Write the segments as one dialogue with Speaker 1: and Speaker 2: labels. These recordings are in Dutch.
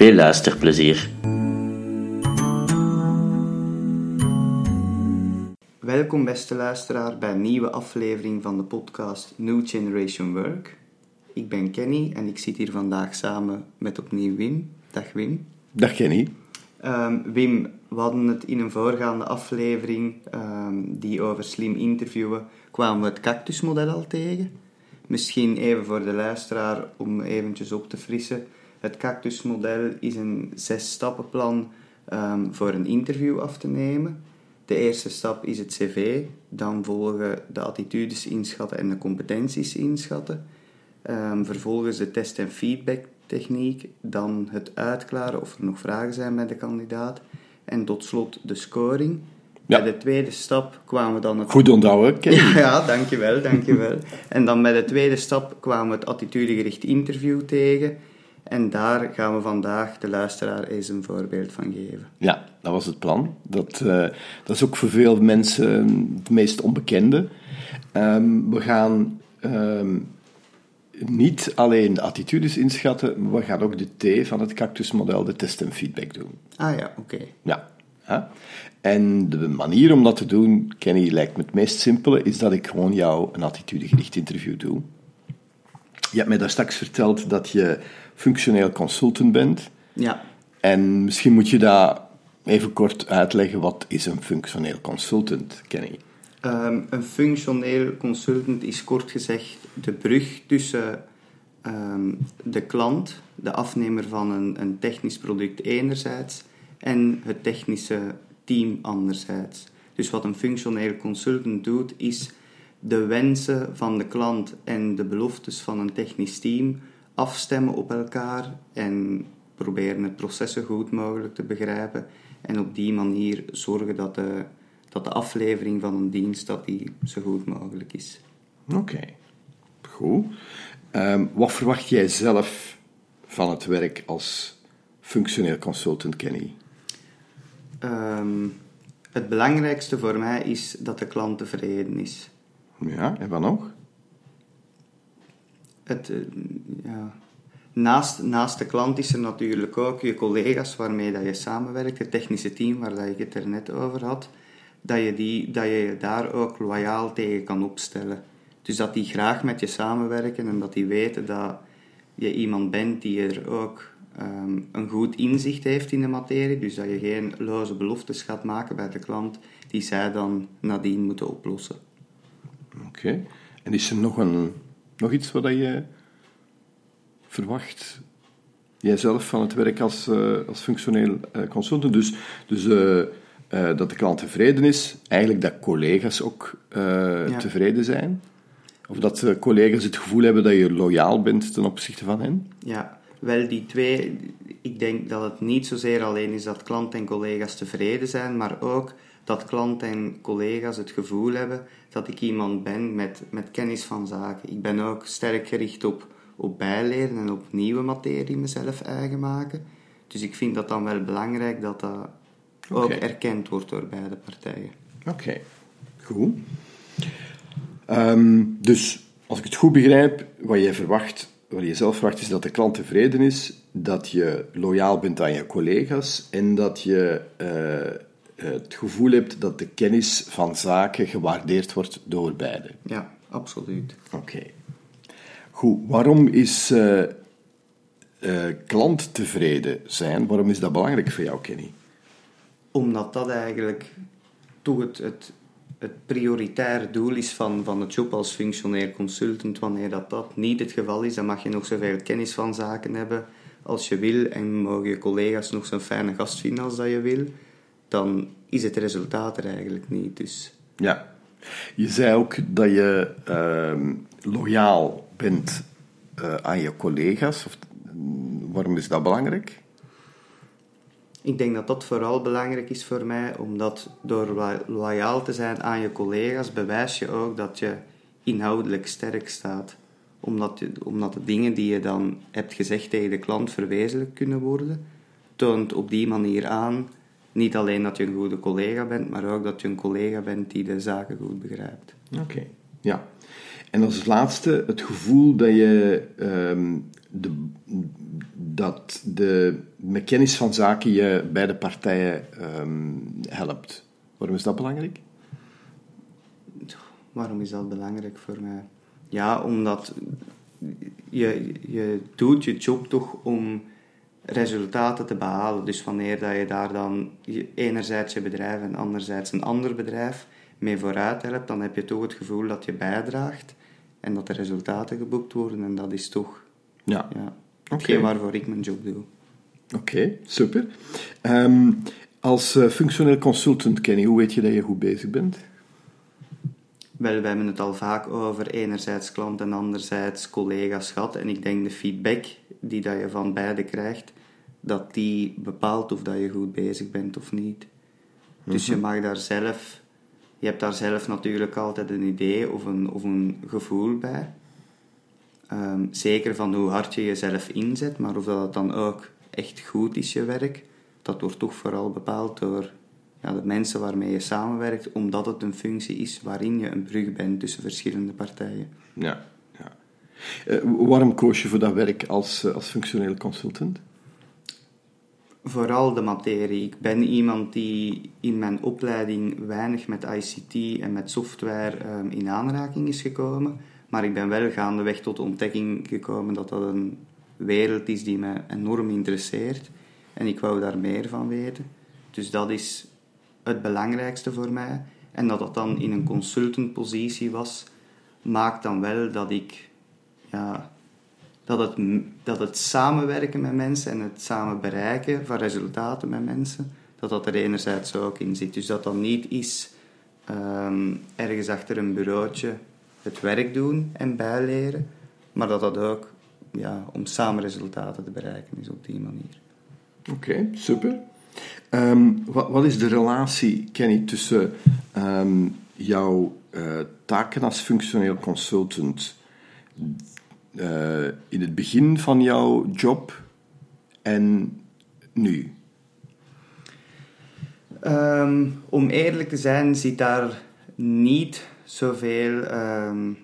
Speaker 1: Veel luisterplezier.
Speaker 2: Welkom beste luisteraar bij een nieuwe aflevering van de podcast New Generation Work. Ik ben Kenny en ik zit hier vandaag samen met opnieuw Wim. Dag Wim.
Speaker 3: Dag Kenny.
Speaker 2: Ehm, Wim, we hadden het in een voorgaande aflevering ehm, die over slim interviewen, kwamen we het cactusmodel al tegen. Misschien even voor de luisteraar om eventjes op te frissen. Het cactusmodel is een zes-stappenplan um, voor een interview af te nemen. De eerste stap is het cv, dan volgen de attitudes inschatten en de competenties inschatten. Um, vervolgens de test- en feedbacktechniek, dan het uitklaren of er nog vragen zijn bij de kandidaat en tot slot de scoring.
Speaker 3: Ja.
Speaker 2: Bij de tweede stap kwamen we dan het...
Speaker 3: Goed onthouden,
Speaker 2: ja, dankjewel, dankjewel. en dan bij de tweede stap kwamen we het attitudegericht interview tegen. En daar gaan we vandaag de luisteraar eens een voorbeeld van geven.
Speaker 3: Ja, dat was het plan. Dat, uh, dat is ook voor veel mensen het meest onbekende. Um, we gaan um, niet alleen de attitudes inschatten, maar we gaan ook de T van het cactusmodel, de test en feedback doen.
Speaker 2: Ah ja, oké. Okay.
Speaker 3: Ja. Huh? En de manier om dat te doen, Kenny, lijkt me het meest simpele, is dat ik gewoon jou een attitudegericht interview doe. Je hebt mij daar straks verteld dat je functioneel consultant bent.
Speaker 2: Ja.
Speaker 3: En misschien moet je daar even kort uitleggen, wat is een functioneel consultant, Kenny?
Speaker 2: Um, een functioneel consultant is kort gezegd de brug tussen um, de klant, de afnemer van een, een technisch product enerzijds, en het technische team anderzijds. Dus wat een functioneel consultant doet, is de wensen van de klant en de beloftes van een technisch team afstemmen op elkaar en proberen het proces zo goed mogelijk te begrijpen en op die manier zorgen dat de, dat de aflevering van een dienst dat die zo goed mogelijk is.
Speaker 3: Oké, okay. goed. Um, wat verwacht jij zelf van het werk als functioneel consultant, Kenny?
Speaker 2: Um, het belangrijkste voor mij is dat de klant tevreden is.
Speaker 3: Ja, en wat nog?
Speaker 2: Het, uh, ja. naast, naast de klant is er natuurlijk ook je collega's waarmee dat je samenwerkt, het technische team waar dat ik het er net over had, dat je, die, dat je daar ook loyaal tegen kan opstellen. Dus dat die graag met je samenwerken en dat die weten dat je iemand bent die er ook um, een goed inzicht heeft in de materie. Dus dat je geen loze beloftes gaat maken bij de klant die zij dan nadien moeten oplossen.
Speaker 3: Oké. Okay. En is er nog, een, nog iets wat je verwacht, jijzelf, van het werk als, uh, als functioneel uh, consultant? Dus, dus uh, dat de klant tevreden is, eigenlijk dat collega's ook ja. tevreden zijn? Of dat collega's het gevoel hebben dat je loyaal bent ten opzichte van hen?
Speaker 2: Ja, wel, die twee, ik denk dat het niet zozeer alleen is dat klant en collega's tevreden zijn, maar ook dat klant en collega's het gevoel hebben dat ik iemand ben met, met kennis van zaken. Ik ben ook sterk gericht op, op bijleren en op nieuwe materie mezelf eigen maken. Dus ik vind dat dan wel belangrijk dat dat ook erkend wordt door beide partijen.
Speaker 3: Oké, okay. goed. Um, dus als ik het goed begrijp, wat jij verwacht wat je zelf verwacht is dat de klant tevreden is, dat je loyaal bent aan je collega's en dat je uh, het gevoel hebt dat de kennis van zaken gewaardeerd wordt door beide.
Speaker 2: Ja, absoluut.
Speaker 3: Oké. Okay. Goed, waarom is uh, uh, klant tevreden zijn, waarom is dat belangrijk voor jou, Kenny?
Speaker 2: Omdat dat eigenlijk toch het, het het prioritaire doel is van, van het job als functioneel consultant. Wanneer dat, dat niet het geval is, dan mag je nog zoveel kennis van zaken hebben als je wil en mogen je collega's nog zo'n fijne gast vinden als dat je wil. Dan is het resultaat er eigenlijk niet. Dus.
Speaker 3: Ja. Je zei ook dat je uh, loyaal bent uh, aan je collega's. Of, waarom is dat belangrijk?
Speaker 2: Ik denk dat dat vooral belangrijk is voor mij, omdat door loyaal te zijn aan je collega's bewijs je ook dat je inhoudelijk sterk staat. Omdat, je, omdat de dingen die je dan hebt gezegd tegen de klant verwezenlijk kunnen worden, toont op die manier aan niet alleen dat je een goede collega bent, maar ook dat je een collega bent die de zaken goed begrijpt.
Speaker 3: Oké, ja. En als laatste het gevoel dat je ehm, de, dat de, met kennis van zaken je beide partijen um, helpt. Waarom is dat belangrijk?
Speaker 2: Waarom is dat belangrijk voor mij? Ja, omdat je, je doet je job toch om resultaten te behalen. Dus wanneer dat je daar dan enerzijds je bedrijf en anderzijds een ander bedrijf mee vooruit helpt, dan heb je toch het gevoel dat je bijdraagt en dat er resultaten geboekt worden. En dat is toch ja. Ja, waarvoor ik mijn job doe.
Speaker 3: Oké, super. Um, als uh, functioneel consultant, Kenny, hoe weet je dat je goed bezig bent?
Speaker 2: Wel, we hebben het al vaak over enerzijds klant en anderzijds collega's gehad. En ik denk de feedback die dat je van beide krijgt, dat die bepaalt of dat je goed bezig bent of niet. Dus je mhm. mag daar zelf, je hebt daar zelf natuurlijk altijd een idee of een, of een gevoel bij. Ehm, zeker van hoe hard je jezelf inzet, maar of dat dan ook echt goed is, je werk, dat wordt toch vooral bepaald door ja, de mensen waarmee je samenwerkt, omdat het een functie is waarin je een brug bent tussen verschillende partijen.
Speaker 3: Ja, ja. Uh, waarom koos je voor dat werk als, uh, als functioneel consultant?
Speaker 2: Vooral de materie. Ik ben iemand die in mijn opleiding weinig met ICT en met software um, in aanraking is gekomen. Maar ik ben wel gaandeweg tot de ontdekking gekomen dat dat een wereld is die me enorm interesseert. En ik wou daar meer van weten. Dus dat is het belangrijkste voor mij. En dat dat dan in een consultantpositie was, maakt dan wel dat ik... Ja, dat het, dat het samenwerken met mensen en het samen bereiken van resultaten met mensen, dat dat er enerzijds ook in zit. Dus dat dat niet is ehm, ergens achter een bureautje het werk doen en bijleren, maar dat dat ook ja, om samen resultaten te bereiken is op die manier.
Speaker 3: Oké, super. Ehm, wat, wat, is de relatie, Kenny, tussen ehm, jouw uh, taken als functioneel consultant uh, in het begin van jouw job en nu?
Speaker 2: Um, om eerlijk te zijn, zit daar niet zoveel um,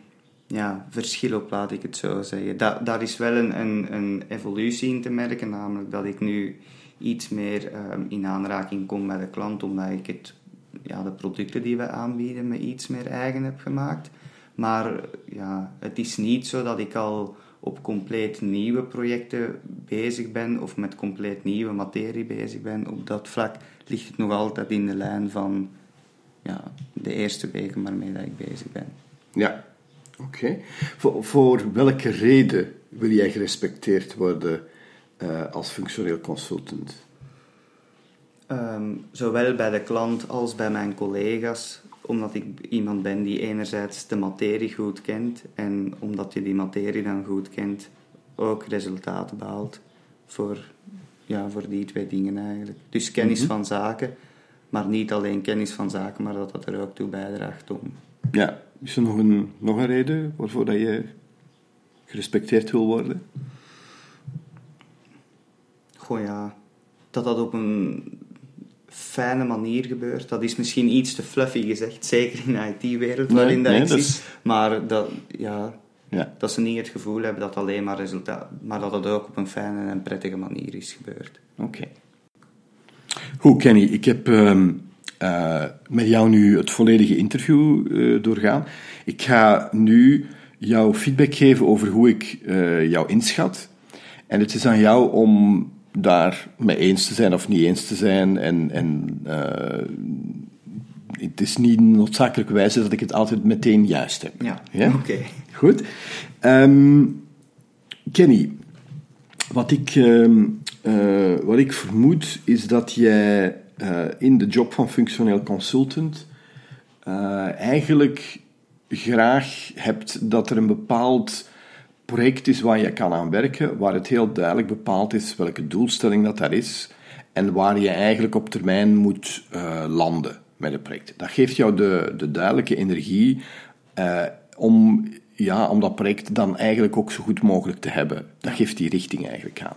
Speaker 2: ja, verschil op, laat ik het zo zeggen. Da daar is wel een, een, een, evolutie in te merken, namelijk dat ik nu iets meer um, in aanraking kom met de klant, omdat ik het, ja, de producten die we aanbieden me iets meer eigen heb gemaakt. Maar ja, het is niet zo dat ik al op compleet nieuwe projecten bezig ben of met compleet nieuwe materie bezig ben. Op dat vlak ligt het nog altijd in de lijn van ja, de eerste weken waarmee dat ik bezig ben.
Speaker 3: Ja, oké. Voor, voor, welke reden wil jij gerespecteerd worden uh, als functioneel consultant?
Speaker 2: Um, zowel bij de klant als bij mijn collega's, omdat ik iemand ben die enerzijds de materie goed kent en omdat je die materie dan goed kent, ook resultaten behaalt voor, ja, voor die twee dingen eigenlijk. Dus kennis mhm. van zaken maar niet alleen kennis van zaken, maar dat dat er ook toe bijdraagt om.
Speaker 3: Ja, is er nog een, nog een reden waarvoor dat je gerespecteerd wil worden?
Speaker 2: Goh ja, dat dat op een fijne manier gebeurt. Dat is misschien iets te fluffy gezegd, zeker in de IT-wereld waarin dat zit. Maar dat, ja, ja. dat ze niet het gevoel hebben dat alleen maar resultaat... Maar dat het ook op een fijne en prettige manier is gebeurd.
Speaker 3: Oké. Goed, Kenny, ik heb uh, uh, met jou nu het volledige interview uh, doorgaan. Ik ga nu jouw feedback geven over hoe ik uh, jou inschat. En het is aan jou om daar mee eens te zijn of niet eens te zijn. En, en het is niet noodzakelijk wijze dat ik het altijd meteen juist heb.
Speaker 2: Ja, ja? oké.
Speaker 3: Goed. Um, Kenny, wat ik um, uh, wat ik vermoed is dat jij uh, in de job van functioneel consultant eigenlijk graag hebt dat er een bepaald project is waar je kan aan werken, waar het heel duidelijk bepaald is welke doelstelling dat daar is en waar je eigenlijk op termijn moet uh, landen met het project. Dat geeft jou de, de duidelijke energie uh, om, ja, om dat project dan eigenlijk ook zo goed mogelijk te hebben. Dat geeft die richting eigenlijk aan.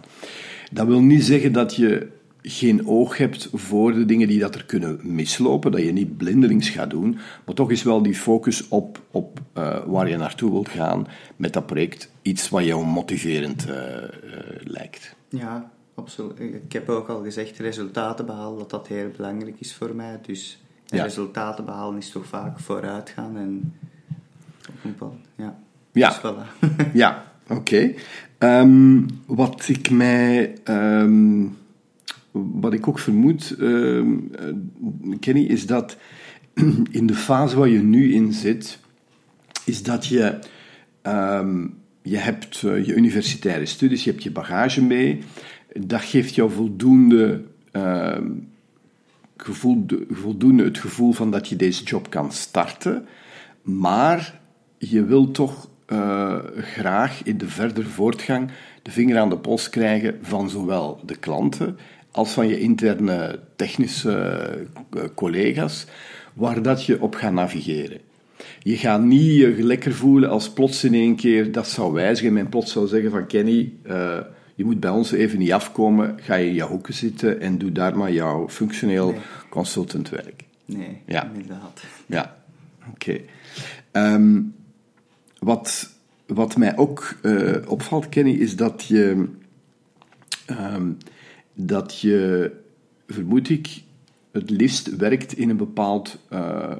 Speaker 3: Dat wil niet zeggen dat je geen oog hebt voor de dingen die dat er kunnen mislopen, dat je niet blindelings gaat doen, maar toch is wel die focus op, op uh, waar je naartoe wilt gaan met dat project iets wat jou motiverend uh, uh, lijkt.
Speaker 2: Ja, absoluut. Ik heb ook al gezegd, resultaten behalen, dat dat heel belangrijk is voor mij. Dus ja. resultaten behalen is toch vaak vooruitgaan en ja.
Speaker 3: Ja,
Speaker 2: dus voilà.
Speaker 3: ja oké. Okay. Um, wat ik mij... Um, wat ik ook vermoed, uh, Kenny, is dat in de fase waar je nu in zit, is dat je, um, je hebt uh, je universitaire studies, je hebt je bagage mee, dat geeft jou voldoende, uh, gevoel, voldoende het gevoel van dat je deze job kan starten, maar je wil toch uh, graag in de verdere voortgang de vinger aan de pols krijgen van zowel de klanten als van je interne technische eh, collega's, waar dat je op gaat navigeren. Je gaat niet je lekker voelen als plots in één keer dat zou wijzigen. Men plots zou zeggen van Kenny, uh, je moet bij ons even niet afkomen. Ga je in je hoeken zitten en doe daar maar jouw functioneel nee. consultantwerk.
Speaker 2: Nee, ja. inderdaad.
Speaker 3: Ja, oké. Okay. Um, wat, wat mij ook uh, opvalt, Kenny, is dat je... Um, dat je, vermoed ik, het liefst werkt in een bepaald, uh,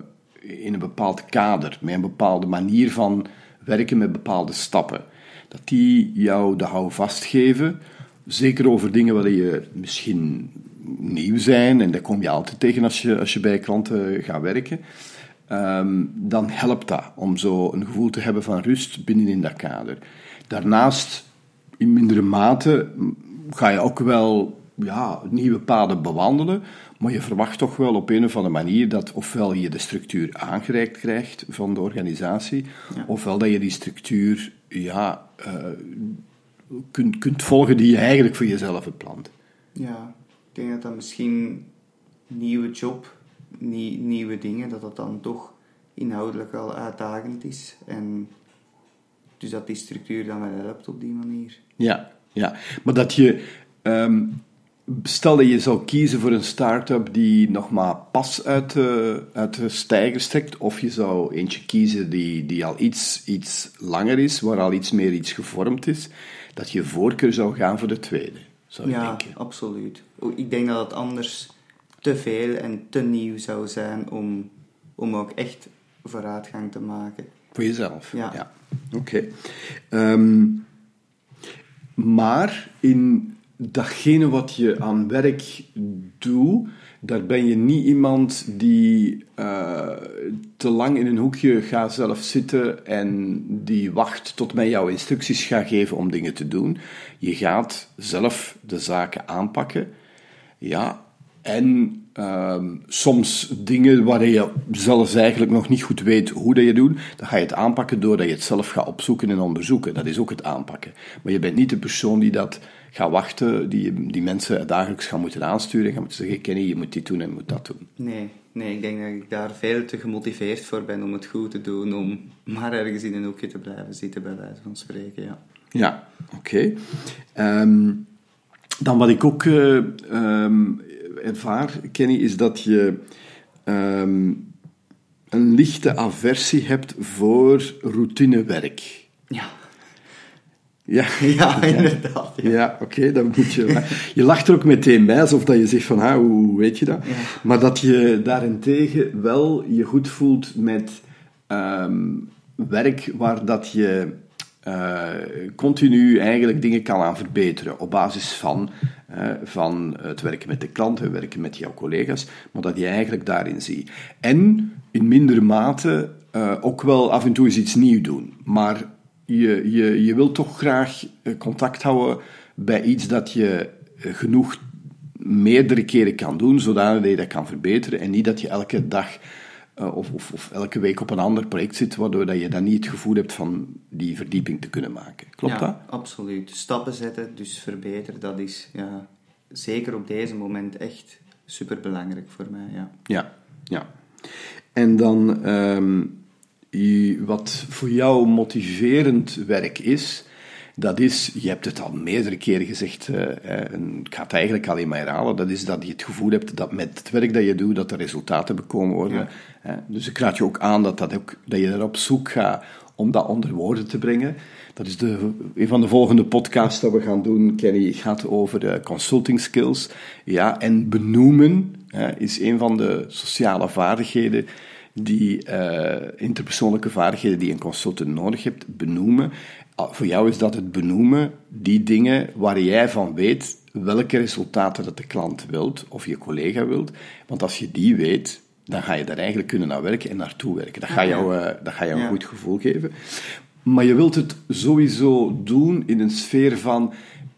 Speaker 3: in een bepaald kader, met een bepaalde manier van werken met bepaalde stappen. Dat die jou de houvast geven, zeker over dingen waar je misschien nieuw zijn, en dat kom je altijd tegen als je, als je bij klanten gaat werken, um, dan helpt dat om zo een gevoel te hebben van rust binnenin dat kader. Daarnaast, in mindere mate, ga je ook wel ja, nieuwe paden bewandelen, maar je verwacht toch wel op een of andere manier dat ofwel je de structuur aangereikt krijgt van de organisatie, ofwel dat je die structuur ja, uh, kunt, kunt volgen die je eigenlijk voor jezelf hebt plant.
Speaker 2: Ja, ik denk dat dat misschien nieuwe job, nie, nieuwe dingen, dat dat dan toch inhoudelijk al uitdagend is. En dus dat die structuur dan wel helpt op die manier.
Speaker 3: Ja, ja. maar dat je um, Stel dat je zou kiezen voor een start-up die nog maar pas uit de, uit de stijger strekt, of je zou eentje kiezen die, die al iets, iets langer is, waar al iets meer iets gevormd is, dat je voorkeur zou gaan voor de tweede, zou
Speaker 2: ja,
Speaker 3: denken.
Speaker 2: absoluut. Ik denk dat het anders te veel en te nieuw zou zijn om, om ook echt vooruitgang te maken.
Speaker 3: Voor jezelf?
Speaker 2: Ja.
Speaker 3: ja. Oké. Okay. Um, maar in datgene wat je aan werk doet, daar ben je niet iemand die uh, te lang in een hoekje gaat zelf zitten en die wacht tot men jouw instructies gaat geven om dingen te doen. Je gaat zelf de zaken aanpakken. Ja, en uh, soms dingen waar je zelfs eigenlijk nog niet goed weet hoe dat je doet, dan ga je het aanpakken doordat je het zelf gaat opzoeken en onderzoeken. Dat is ook het aanpakken. Maar je bent niet de persoon die dat gaat wachten, die, die mensen dagelijks gaan moeten aansturen, gaan moeten zeggen, Kenny, je moet dit doen en je moet dat doen.
Speaker 2: Nee, nee, ik denk dat ik daar veel te gemotiveerd voor ben om het goed te doen, om maar ergens in een hoekje te blijven zitten, bij wijze van spreken, ja.
Speaker 3: Ja, oké. Okay. Um, ehm, dan wat ik ook uh, um, ervaar, Kenny, is dat je um, een lichte aversie hebt voor routinewerk.
Speaker 2: Ja.
Speaker 3: Ja,
Speaker 2: ja inderdaad.
Speaker 3: Ja, ja oké, dan moet je... Je lacht er ook meteen bij, alsof dat je zegt van, ah, hoe weet je dat?
Speaker 2: Ja.
Speaker 3: Maar dat je daarentegen wel je goed voelt met um, werk waar dat je uh, continu eigenlijk dingen kan aan verbeteren op basis van, uh, van het werken met de klant, het werken met jouw collega's, maar dat je eigenlijk daarin ziet. En in mindere mate uh, ook wel af en toe eens iets nieuws doen, maar je, je, je wilt toch graag eh, contact houden bij iets dat je eh, genoeg meerdere keren kan doen, zodat je dat kan verbeteren. En niet dat je elke dag uh, of, of, of, elke week op een ander project zit, waardoor dat je dan niet het gevoel hebt van die verdieping te kunnen maken. Klopt
Speaker 2: ja,
Speaker 3: dat?
Speaker 2: absoluut. Stappen zetten, dus verbeteren, dat is, ja, zeker op deze moment echt super belangrijk voor mij. Ja,
Speaker 3: ja. ja. En dan ehm, wat voor jou motiverend werk is, dat is, je hebt het al meerdere keren gezegd, uh, en ik ga het eigenlijk alleen maar herhalen, dat is dat je het gevoel hebt dat met het werk dat je doet, dat er resultaten bekomen worden. dus ik raad je ook aan dat, dat, ook, dat je er op zoek gaat om dat onder woorden te brengen. Dat is de, een van de volgende podcasts dat we gaan doen, Kenny, gaat over uh, consulting skills. Ja, en benoemen is een van de sociale vaardigheden die uh, interpersoonlijke vaardigheden die een consultant nodig hebt, benoemen. Ah, voor jou is dat het benoemen, die dingen waar jij van weet welke resultaten dat de klant wilt of je collega wilt. Want als je die weet, dan ga je daar eigenlijk kunnen naar werken en naartoe werken. Dat gaat jou, uh, dat gaat jou een goed gevoel geven. Maar je wilt het sowieso doen in een sfeer van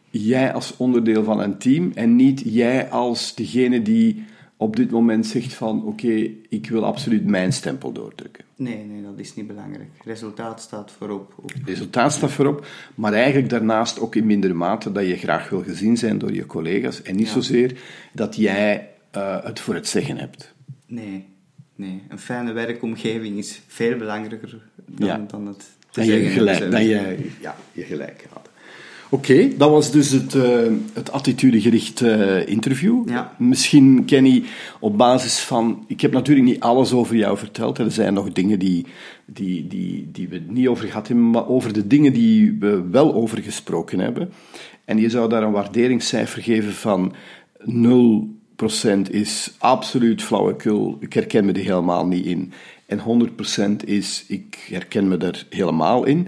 Speaker 3: jij als onderdeel van een team en niet jij als degene die op dit moment zegt van oké, ik wil absoluut mijn stempel doordrukken.
Speaker 2: Nee, nee, dat is niet belangrijk. Resultaat staat voorop.
Speaker 3: Resultaat staat voorop, maar eigenlijk daarnaast ook in mindere mate dat je graag wil gezien zijn door je collega's en niet zozeer dat jij uh, het voor het zeggen hebt.
Speaker 2: Nee, nee. Een fijne werkomgeving is veel belangrijker dan,
Speaker 3: ja.
Speaker 2: dan het
Speaker 3: dan je gelijk, dan je, ja, je gelijk had. Oké, dat was dus het, uh, het attitudegericht uh, interview.
Speaker 2: Ja.
Speaker 3: Misschien, Kenny, op basis van... Ik heb natuurlijk niet alles over jou verteld. Er zijn nog dingen die, die, die, die we niet over gehad hebben, maar over de dingen die we wel over gesproken hebben. En je zou daar een waarderingscijfer geven van 0% is absoluut flauwekul. Ik herken me er helemaal niet in. En 100% is, ik herken me er helemaal in.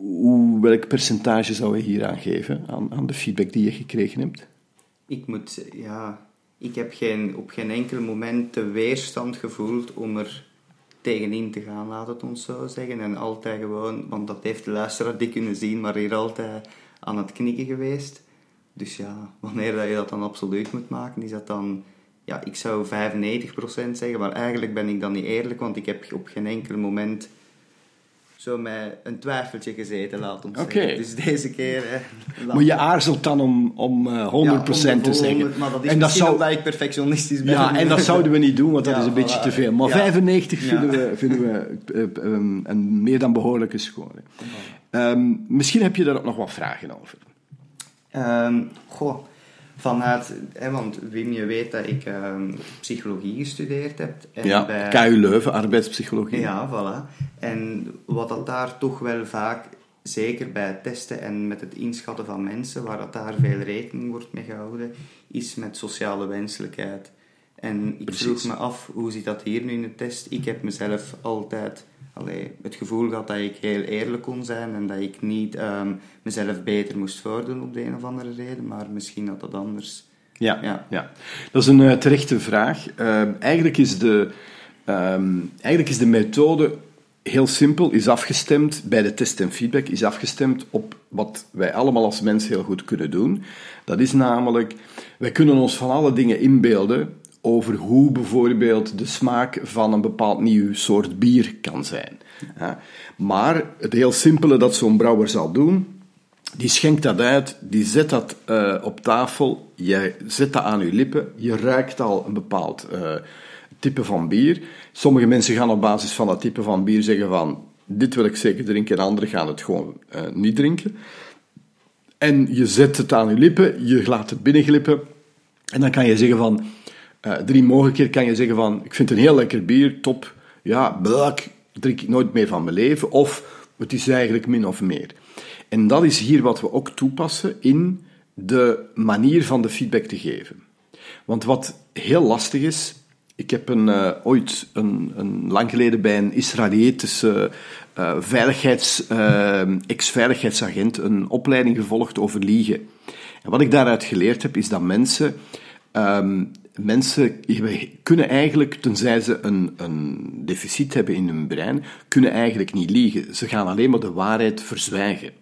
Speaker 3: Hoe, welk percentage zou je hier aan geven, aan, aan de feedback die je gekregen hebt?
Speaker 2: Ik moet, ja, ik heb geen, op geen enkel moment de weerstand gevoeld om er tegenin te gaan, laat het ons zo zeggen. En altijd gewoon, want dat heeft de luisteraar die kunnen zien, maar hier altijd aan het knikken geweest. Dus ja, wanneer dat je dat dan absoluut moet maken, is dat dan... Ja, ik zou 95% zeggen, maar eigenlijk ben ik dan niet eerlijk, want ik heb op geen enkel moment zo met een twijfeltje gezeten, laat ons
Speaker 3: okay.
Speaker 2: Dus deze keer... Hè,
Speaker 3: maar je aarzelt dan om, om uh, 100% ja, te zeggen.
Speaker 2: Maar dat is en dat zou... omdat ik perfectionistisch ben.
Speaker 3: Ja, en dat zouden we niet doen, want dat is een beetje te veel. Maar 95 vinden we, vinden we uh, um, een meer dan behoorlijke score. Um, misschien heb je daar ook nog wat vragen over.
Speaker 2: Um, goh, vanuit, hè, want Wim, je weet dat ik um, psychologie gestudeerd heb.
Speaker 3: En ja, bij, KU Leuven, arbeidspsychologie.
Speaker 2: Ja, voilà. En wat dat daar toch wel vaak, zeker bij het testen en met het inschatten van mensen, waar dat daar veel rekening wordt mee gehouden, is met sociale wenselijkheid. En ik Precies. vroeg me af, hoe zit dat hier nu in de test? Ik heb mezelf altijd allee, het gevoel gehad dat ik heel eerlijk kon zijn en dat ik niet um, mezelf beter moest voordoen op de een of andere reden, maar misschien dat dat anders...
Speaker 3: Ja, ja. ja. dat is een uh, terechte vraag. Uh, eigenlijk, is de, um, eigenlijk is de methode heel simpel, is afgestemd bij de test en feedback, is afgestemd op wat wij allemaal als mens heel goed kunnen doen. Dat is namelijk, wij kunnen ons van alle dingen inbeelden over hoe bijvoorbeeld de smaak van een bepaald nieuw soort bier kan zijn. Maar het heel simpele dat zo'n brouwer zal doen, die schenkt dat uit, die zet dat uh, op tafel, je zet dat aan je lippen, je ruikt al een bepaald uh, type van bier. Sommige mensen gaan op basis van dat type van bier zeggen van, dit wil ik zeker drinken, en anderen gaan het gewoon uh, niet drinken. En je zet het aan je lippen, je laat het binnenglippen, en dan kan je zeggen van, uh, drie mogelijkheden kan je zeggen van, ik vind het een heel lekker bier, top, ja, blak, drink ik nooit meer van mijn leven, of het is eigenlijk min of meer. En dat is hier wat we ook toepassen in de manier van de feedback te geven. Want wat heel lastig is, ik heb een, uh, ooit een, een, lang geleden bij een Israëlitische uh, veiligheids, ex-veiligheidsagent een opleiding gevolgd over liegen. En wat ik daaruit geleerd heb, is dat mensen um, mensen kunnen eigenlijk, tenzij ze een, een deficit hebben in hun brein, kunnen eigenlijk niet liegen. Ze gaan alleen maar de waarheid verzwijgen.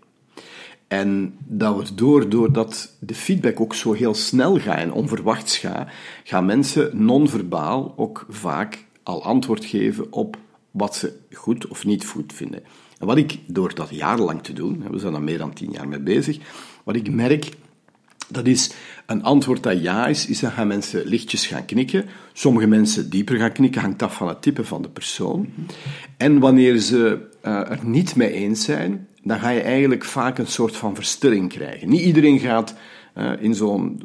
Speaker 3: En dat wordt door, doordat de feedback ook zo heel snel gaat en onverwachts gaat, gaan mensen non-verbaal ook vaak al antwoord geven op wat ze goed of niet goed vinden. En wat ik door dat jarenlang te doen, we zijn er meer dan tien jaar mee bezig, wat ik merk Dat is een antwoord dat ja is, is dan gaan mensen lichtjes gaan knikken. Sommige mensen dieper gaan knikken, hangt af van het type van de persoon. En wanneer ze uh, er niet mee eens zijn, dan ga je eigenlijk vaak een soort van verstilling krijgen. Niet iedereen gaat uh, in zo'n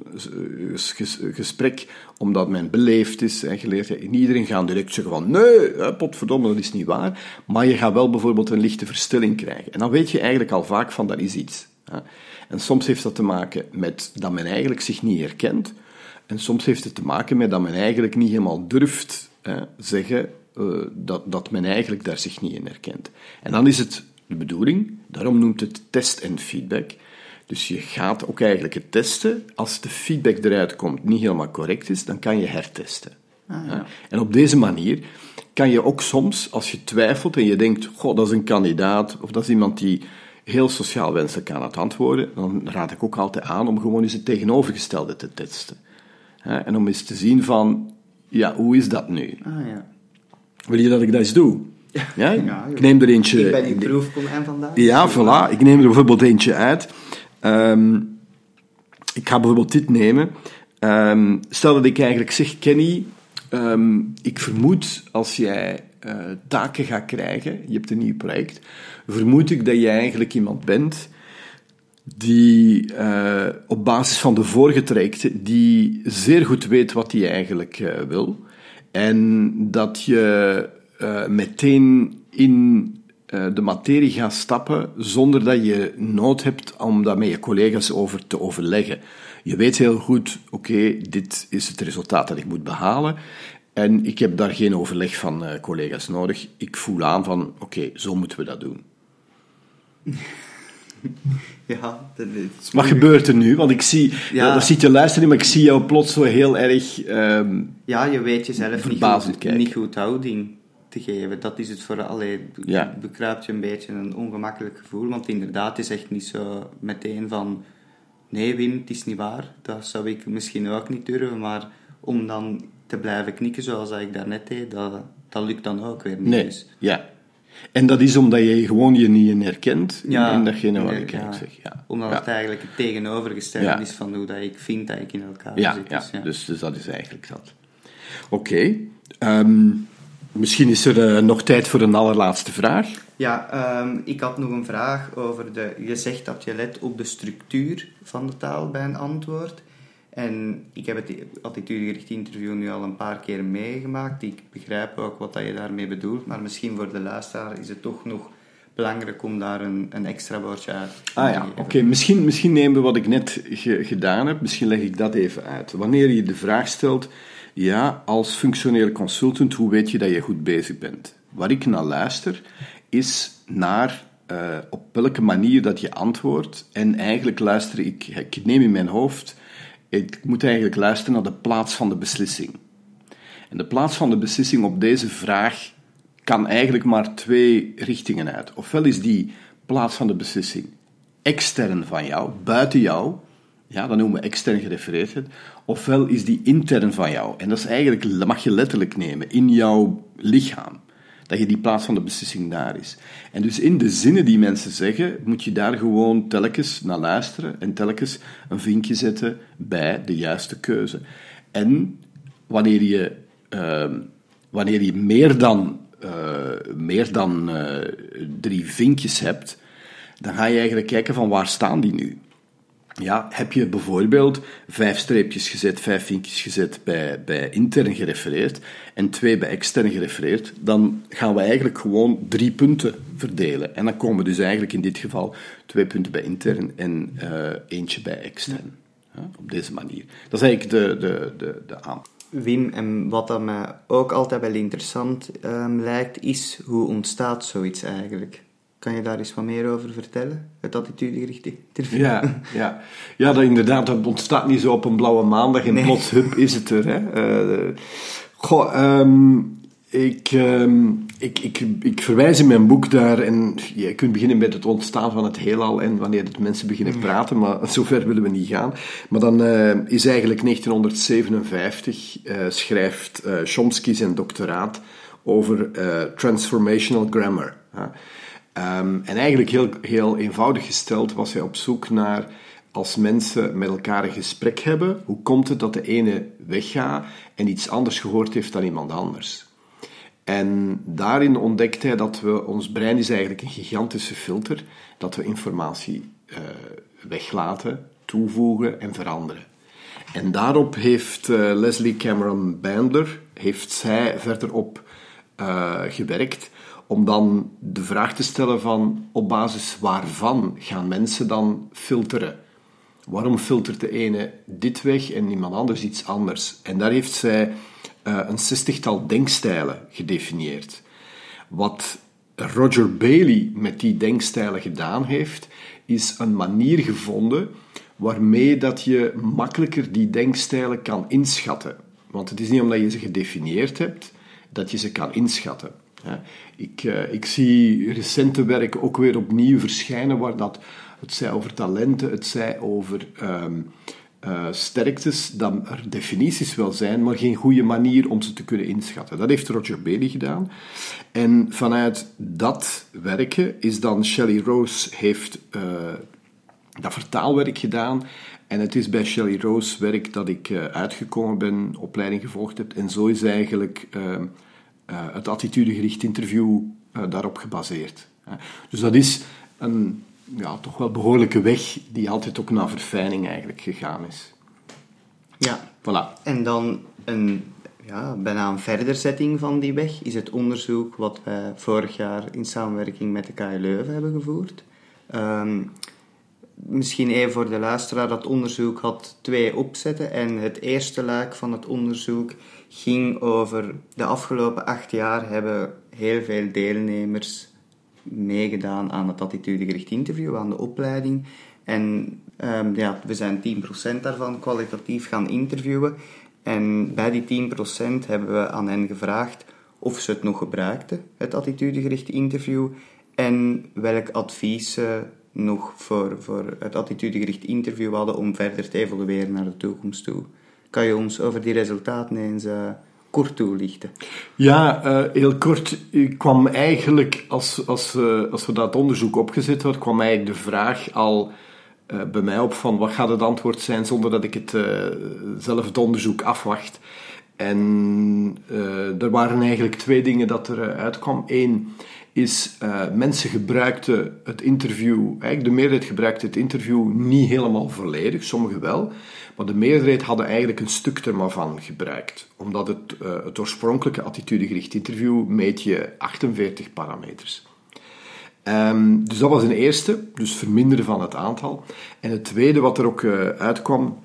Speaker 3: gesprek, omdat men beleefd is en geleerd heeft, niet iedereen gaat direct zeggen van nee, potverdomme, dat is niet waar. Maar je gaat wel bijvoorbeeld een lichte verstilling krijgen. En dan weet je eigenlijk al vaak van dat is iets. En soms heeft dat te maken met dat men eigenlijk zich niet herkent. En soms heeft het te maken met dat men eigenlijk niet helemaal durft zeggen uh, dat, dat men eigenlijk daar zich niet in herkent. En dan is het de bedoeling, daarom noemt het test en feedback. Dus je gaat ook eigenlijk het testen. Als de feedback eruit komt niet helemaal correct is, dan kan je hertesten. Ah, ja. En op deze manier kan je ook soms, als je twijfelt en je denkt, god, dat is een kandidaat, of dat is iemand die heel sociaal wenselijk aan het antwoorden, dan raad ik ook altijd aan om gewoon eens het tegenovergestelde te testen. En om eens te zien van, ja, hoe is dat nu?
Speaker 2: Ah, ja.
Speaker 3: Wil je dat ik dat eens doe? Ja?
Speaker 2: ja
Speaker 3: ik neem er eentje...
Speaker 2: Ik ben die proefkonijn vandaag.
Speaker 3: Ja, voilà. Ik neem er bijvoorbeeld eentje uit. Um, ik ga bijvoorbeeld dit nemen. Um, stel dat ik eigenlijk zeg, Kenny, um, ik vermoed als jij uh, taken gaat krijgen, je hebt een nieuw project, vermoed ik dat je eigenlijk iemand bent die uh, op basis van de vorige trajecten, die zeer goed weet wat hij eigenlijk uh, wil. En dat je meteen in de materie gaat stappen zonder dat je nood hebt om daar met je collega's over te overleggen. Je weet heel goed, oké, dit is het resultaat dat ik moet behalen. En ik heb daar geen overleg van collega's nodig. Ik voel aan van, oké, zo moeten we dat doen.
Speaker 2: Ja, dat is
Speaker 3: Wat gebeurt er nu? Want ik zie, ja. dat zit je luisteren, maar ik zie jou plots zo heel erg. Um,
Speaker 2: ja, je weet jezelf niet goed, niet goed houding te geven. Dat is het voor alleen. Ja. Bekruipt je een beetje een ongemakkelijk gevoel, want inderdaad, het is echt niet zo meteen van. Nee, Wim, het is niet waar. Dat zou ik misschien ook niet durven, maar om dan te blijven knikken zoals ik daarnet deed, dat, dat lukt dan ook weer niet.
Speaker 3: Nee, dus. ja. En dat is omdat je gewoon je niet in herkent ja, in datgene wat ik ja. zeg. Ja.
Speaker 2: Omdat
Speaker 3: ja.
Speaker 2: het eigenlijk het tegenovergestelde is van hoe dat ik vind dat ik in elkaar zit.
Speaker 3: Dus, ja. Dus, dus dat is eigenlijk dat. Oké. Okay. Um, misschien is er uh, nog tijd voor een allerlaatste vraag.
Speaker 2: Ja, um, ik had nog een vraag over de... Je zegt dat je let op de structuur van de taal bij een antwoord. En ik heb het attitudegericht interview nu al een paar keer meegemaakt. Ik begrijp ook wat dat je daarmee bedoelt, maar misschien voor de luisteraar is het toch nog belangrijk om daar een, een extra woordje uit te
Speaker 3: Ah ja, oké. Misschien, misschien nemen we wat ik net gedaan heb, misschien leg ik dat even uit. Wanneer je de vraag stelt, ja, als functioneel consultant, hoe weet je dat je goed bezig bent? Waar ik naar luister, is naar uh, op welke manier dat je antwoordt. En eigenlijk luister ik, ik neem in mijn hoofd ik moet eigenlijk luisteren naar de plaats van de beslissing. En de plaats van de beslissing op deze vraag kan eigenlijk maar twee richtingen uit. Ofwel is die plaats van de beslissing extern van jou, buiten jou, ja, dat noemen we extern gerefereerd, ofwel is die intern van jou. En dat is eigenlijk, mag je letterlijk nemen, in jouw lichaam dat je die plaats van de beslissing daar is. En dus in de zinnen die mensen zeggen, moet je daar gewoon telkens naar luisteren en telkens een vinkje zetten bij de juiste keuze. En wanneer je, uh, wanneer je meer dan, uh, meer dan uh, drie vinkjes hebt, dan ga je eigenlijk kijken van waar staan die nu. Ja, heb je bijvoorbeeld vijf streepjes gezet, vijf vinkjes gezet bij, bij intern gerefereerd en twee bij extern gerefereerd, dan gaan we eigenlijk gewoon drie punten verdelen. En dan komen dus eigenlijk in dit geval twee punten bij intern en uh, eentje bij extern. Ja, op deze manier. Dat is eigenlijk de, de, de, de aan.
Speaker 2: Wim, en wat dat mij ook altijd wel interessant um, lijkt, is hoe ontstaat zoiets eigenlijk? Kan je daar eens wat meer over vertellen? Het attitudegerichte interview.
Speaker 3: Ja, ja. ja dat inderdaad, dat ontstaat niet zo op een blauwe maandag en nee. plots, hup, is het er. Hè. Uh, goh, um, ik, um, ik, ik, ik verwijs in mijn boek daar, en je kunt beginnen met het ontstaan van het heelal en wanneer het mensen beginnen praten, maar zover willen we niet gaan. Maar dan uh, is eigenlijk 1957, uh, schrijft Chomsky zijn doctoraat over transformational grammar. Um, en eigenlijk heel, heel eenvoudig gesteld was hij op zoek naar als mensen met elkaar een gesprek hebben, hoe komt het dat de ene weggaat en iets anders gehoord heeft dan iemand anders? En daarin ontdekt hij dat we, ons brein is eigenlijk een gigantische filter, dat we informatie uh, weglaten, toevoegen en veranderen. En daarop heeft uh, Leslie Cameron Bandler, heeft zij verder op uh, gewerkt, om dan de vraag te stellen van op basis waarvan gaan mensen dan filteren? Waarom filtert de ene dit weg en iemand anders iets anders? En daar heeft zij uh, een zestigtal denkstijlen gedefinieerd. Wat Roger Bailey met die denkstijlen gedaan heeft, is een manier gevonden waarmee dat je makkelijker die denkstijlen kan inschatten. Want het is niet omdat je ze gedefinieerd hebt, dat je ze kan inschatten. Ik, uh, ik zie recente werken ook weer opnieuw verschijnen waar dat het zij over talenten, het zij over um, uh, sterktes, dan er definities wel zijn, maar geen goede manier om ze te kunnen inschatten. Dat heeft Roger Bailey gedaan. En vanuit dat werken is dan Shelley Rose heeft uh, dat vertaalwerk gedaan. En het is bij Shelley Rose werk dat ik uitgekomen ben, opleiding gevolgd heb. En zo is eigenlijk het attitudegericht interview daarop gebaseerd. Dus dat is een ja, toch wel behoorlijke weg die altijd ook naar verfijning eigenlijk gegaan is.
Speaker 2: Ja.
Speaker 3: Voilà.
Speaker 2: En dan een, ja, bijna een verderzetting van die weg is het onderzoek wat wij vorig jaar in samenwerking met de KU Leuven hebben gevoerd. Um, misschien even voor de luisteraar, dat onderzoek had twee opzetten en het eerste luik van het onderzoek ging over de afgelopen acht jaar hebben heel veel deelnemers meegedaan aan het attitudegericht interview, aan de opleiding. En um, ja, we zijn 10% daarvan kwalitatief gaan interviewen. En bij die 10% hebben we aan hen gevraagd of ze het nog gebruikten, het attitudegericht interview, en welk advies ze nog voor, voor het attitudegericht interview hadden om verder te evolueren naar de toekomst toe. Kan je ons over die resultaten eens uh, kort toelichten?
Speaker 3: Ja, uh, heel kort. Ik kwam eigenlijk, als, als, uh, als we dat onderzoek opgezet hadden, kwam eigenlijk de vraag al uh, bij mij op van wat gaat het antwoord zijn zonder dat ik het zelf het onderzoek afwacht. En er waren eigenlijk twee dingen dat er uitkwam. Eén is, mensen gebruikten het interview, eigenlijk de meerderheid gebruikte het interview niet helemaal volledig, sommigen wel. Maar de meerderheid hadden eigenlijk een stuk er maar van gebruikt. Omdat het, uh, het oorspronkelijke attitudegericht interview meet je 48 parameters. Um, dus dat was een eerste, dus verminderen van het aantal. En het tweede wat er ook uh, uitkwam,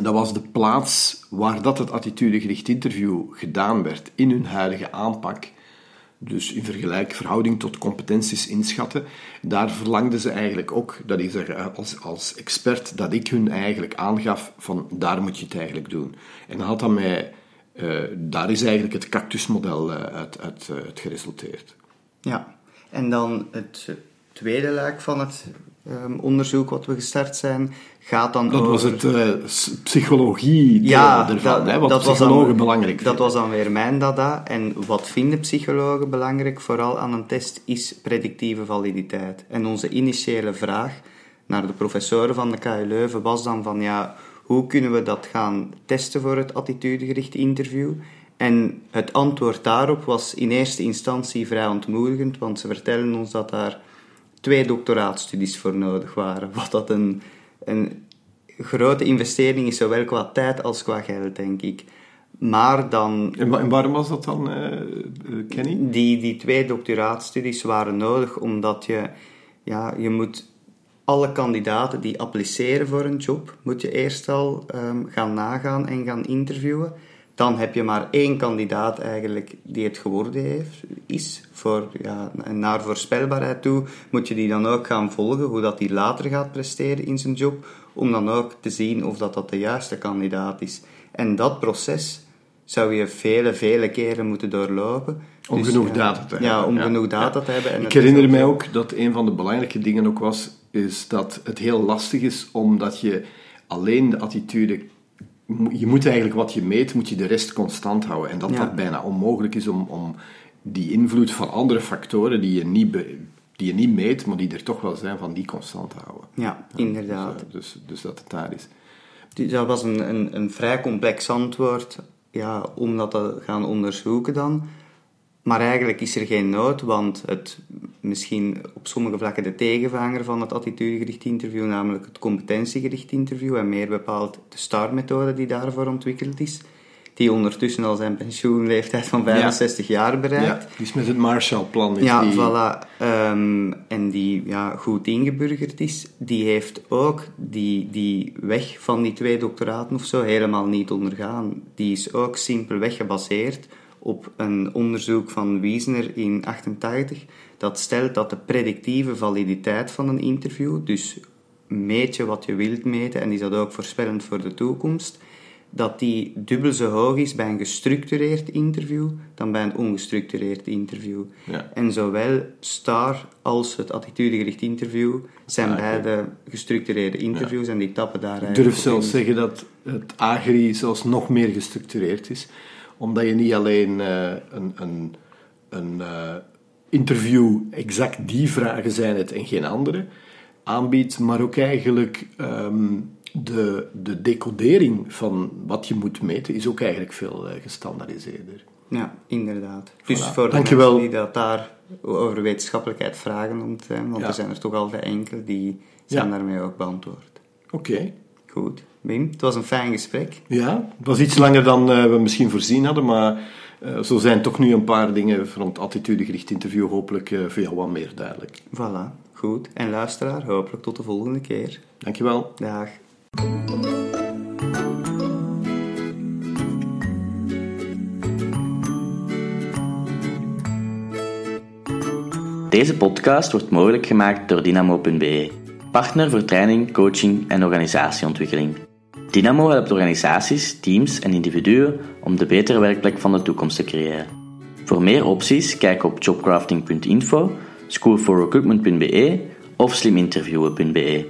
Speaker 3: dat was de plaats waar dat het attitudegericht interview gedaan werd in hun huidige aanpak dus in vergelijk, verhouding tot competenties inschatten, daar verlangden ze eigenlijk ook, dat is er als, expert, dat ik hun eigenlijk aangaf van daar moet je het eigenlijk doen. En dat had dan mij, uh, daar is eigenlijk het cactusmodel uh, uit, uit, uit geresulteerd.
Speaker 2: Ja, en dan het tweede luik van het um, onderzoek wat we gestart zijn, gaat dan
Speaker 3: dat
Speaker 2: over...
Speaker 3: was het uh, psychologie ja, ervan, dat, hè, wat dat psychologen was dan, belangrijk
Speaker 2: vinden. Dat was dan weer mijn dada. En wat vinden psychologen belangrijk, vooral aan een test, is predictieve validiteit. En onze initiële vraag naar de professoren van de KU Leuven was dan van, ja, hoe kunnen we dat gaan testen voor het attitudegericht interview? En het antwoord daarop was in eerste instantie vrij ontmoedigend, want ze vertellen ons dat daar twee doctoraatstudies voor nodig waren. Wat dat een, een grote investering is, zowel qua tijd als qua geld, denk ik. Maar dan...
Speaker 3: En, waarom was dat dan, uh, Kenny?
Speaker 2: Die, die twee doctoraatstudies waren nodig omdat je... Ja, je moet alle kandidaten die appliceren voor een job, moet je eerst al um, gaan nagaan en gaan interviewen dan heb je maar één kandidaat eigenlijk die het geworden heeft, is. Voor, ja, naar voorspelbaarheid toe moet je die dan ook gaan volgen, hoe dat die later gaat presteren in zijn job, om dan ook te zien of dat, dat de juiste kandidaat is. En dat proces zou je vele, vele keren moeten doorlopen.
Speaker 3: Om dus, genoeg data te hebben.
Speaker 2: Ja, om genoeg data te hebben. En
Speaker 3: Ik herinner mij ook dat een van de belangrijke dingen ook was, is dat het heel lastig is omdat je alleen de attitude je moet eigenlijk wat je meet, moet je de rest constant houden. En dat dat bijna onmogelijk is om, om die invloed van andere factoren die je niet die je niet meet, maar die er toch wel zijn, van die constant houden.
Speaker 2: Ja, inderdaad.
Speaker 3: Dus, dus, dus, dat het daar is.
Speaker 2: Dus dat was een, een, een vrij complex antwoord ja, om dat te gaan onderzoeken dan. Maar eigenlijk is er geen nood, want het misschien op sommige vlakken de tegenvanger van het attitudegericht interview, namelijk het competentiegericht interview, en meer bepaald de STAR-methode die daarvoor ontwikkeld is, die ondertussen al zijn pensioenleeftijd van 65 jaar bereikt.
Speaker 3: Ja, die is met het Marshallplan.
Speaker 2: Ja,
Speaker 3: die...
Speaker 2: voilà. Um, en die ja, goed ingeburgerd is, die heeft ook die, die weg van die twee doctoraten of zo helemaal niet ondergaan. Die is ook simpelweg gebaseerd op een onderzoek van Wiesner in 88 dat stelt dat de predictieve validiteit van een interview, dus meet je wat je wilt meten en is dat ook voorspellend voor de toekomst, dat die dubbel zo hoog is bij een gestructureerd interview dan bij een ongestructureerd interview.
Speaker 3: Ja.
Speaker 2: En zowel STAR als het attitudegericht interview zijn ah, beide gestructureerde interviews en die tappen daar
Speaker 3: Ik durf zelfs zeggen dat het AGRI zelfs nog meer gestructureerd is omdat je niet alleen uh, een, een, een uh, interview exact die vragen zijn het en geen andere aanbiedt, maar ook eigenlijk um, de, de decodering van wat je moet meten is ook eigenlijk veel uh, gestandaardiseerder.
Speaker 2: Ja, inderdaad. Dus voilà. voor de
Speaker 3: Dankjewel.
Speaker 2: mensen die dat daar over wetenschappelijkheid vragen te zijn, want
Speaker 3: Ja.
Speaker 2: er zijn er toch al vrij enkele, die zijn
Speaker 3: Ja.
Speaker 2: daarmee ook beantwoord.
Speaker 3: Oké.
Speaker 2: Goed. Wim, het was een fijn gesprek.
Speaker 3: Ja, het was iets langer dan eh, we misschien voorzien hadden, maar eh, zo zijn toch nu een paar dingen van het attitudegericht interview hopelijk eh, voor jou wat meer duidelijk.
Speaker 2: Voilà, goed. En luisteraar, hopelijk tot de volgende keer.
Speaker 3: Dankjewel.
Speaker 2: Dag.
Speaker 1: Deze podcast wordt mogelijk gemaakt door Dynamo.be, partner voor training, coaching en organisatieontwikkeling. Dynamo helpt organisaties, teams en individuen om de betere werkplek van de toekomst te creëren. Voor meer opties kijk op jobcrafting.info, schoolforrecruitment.be of sliminterviewen.be.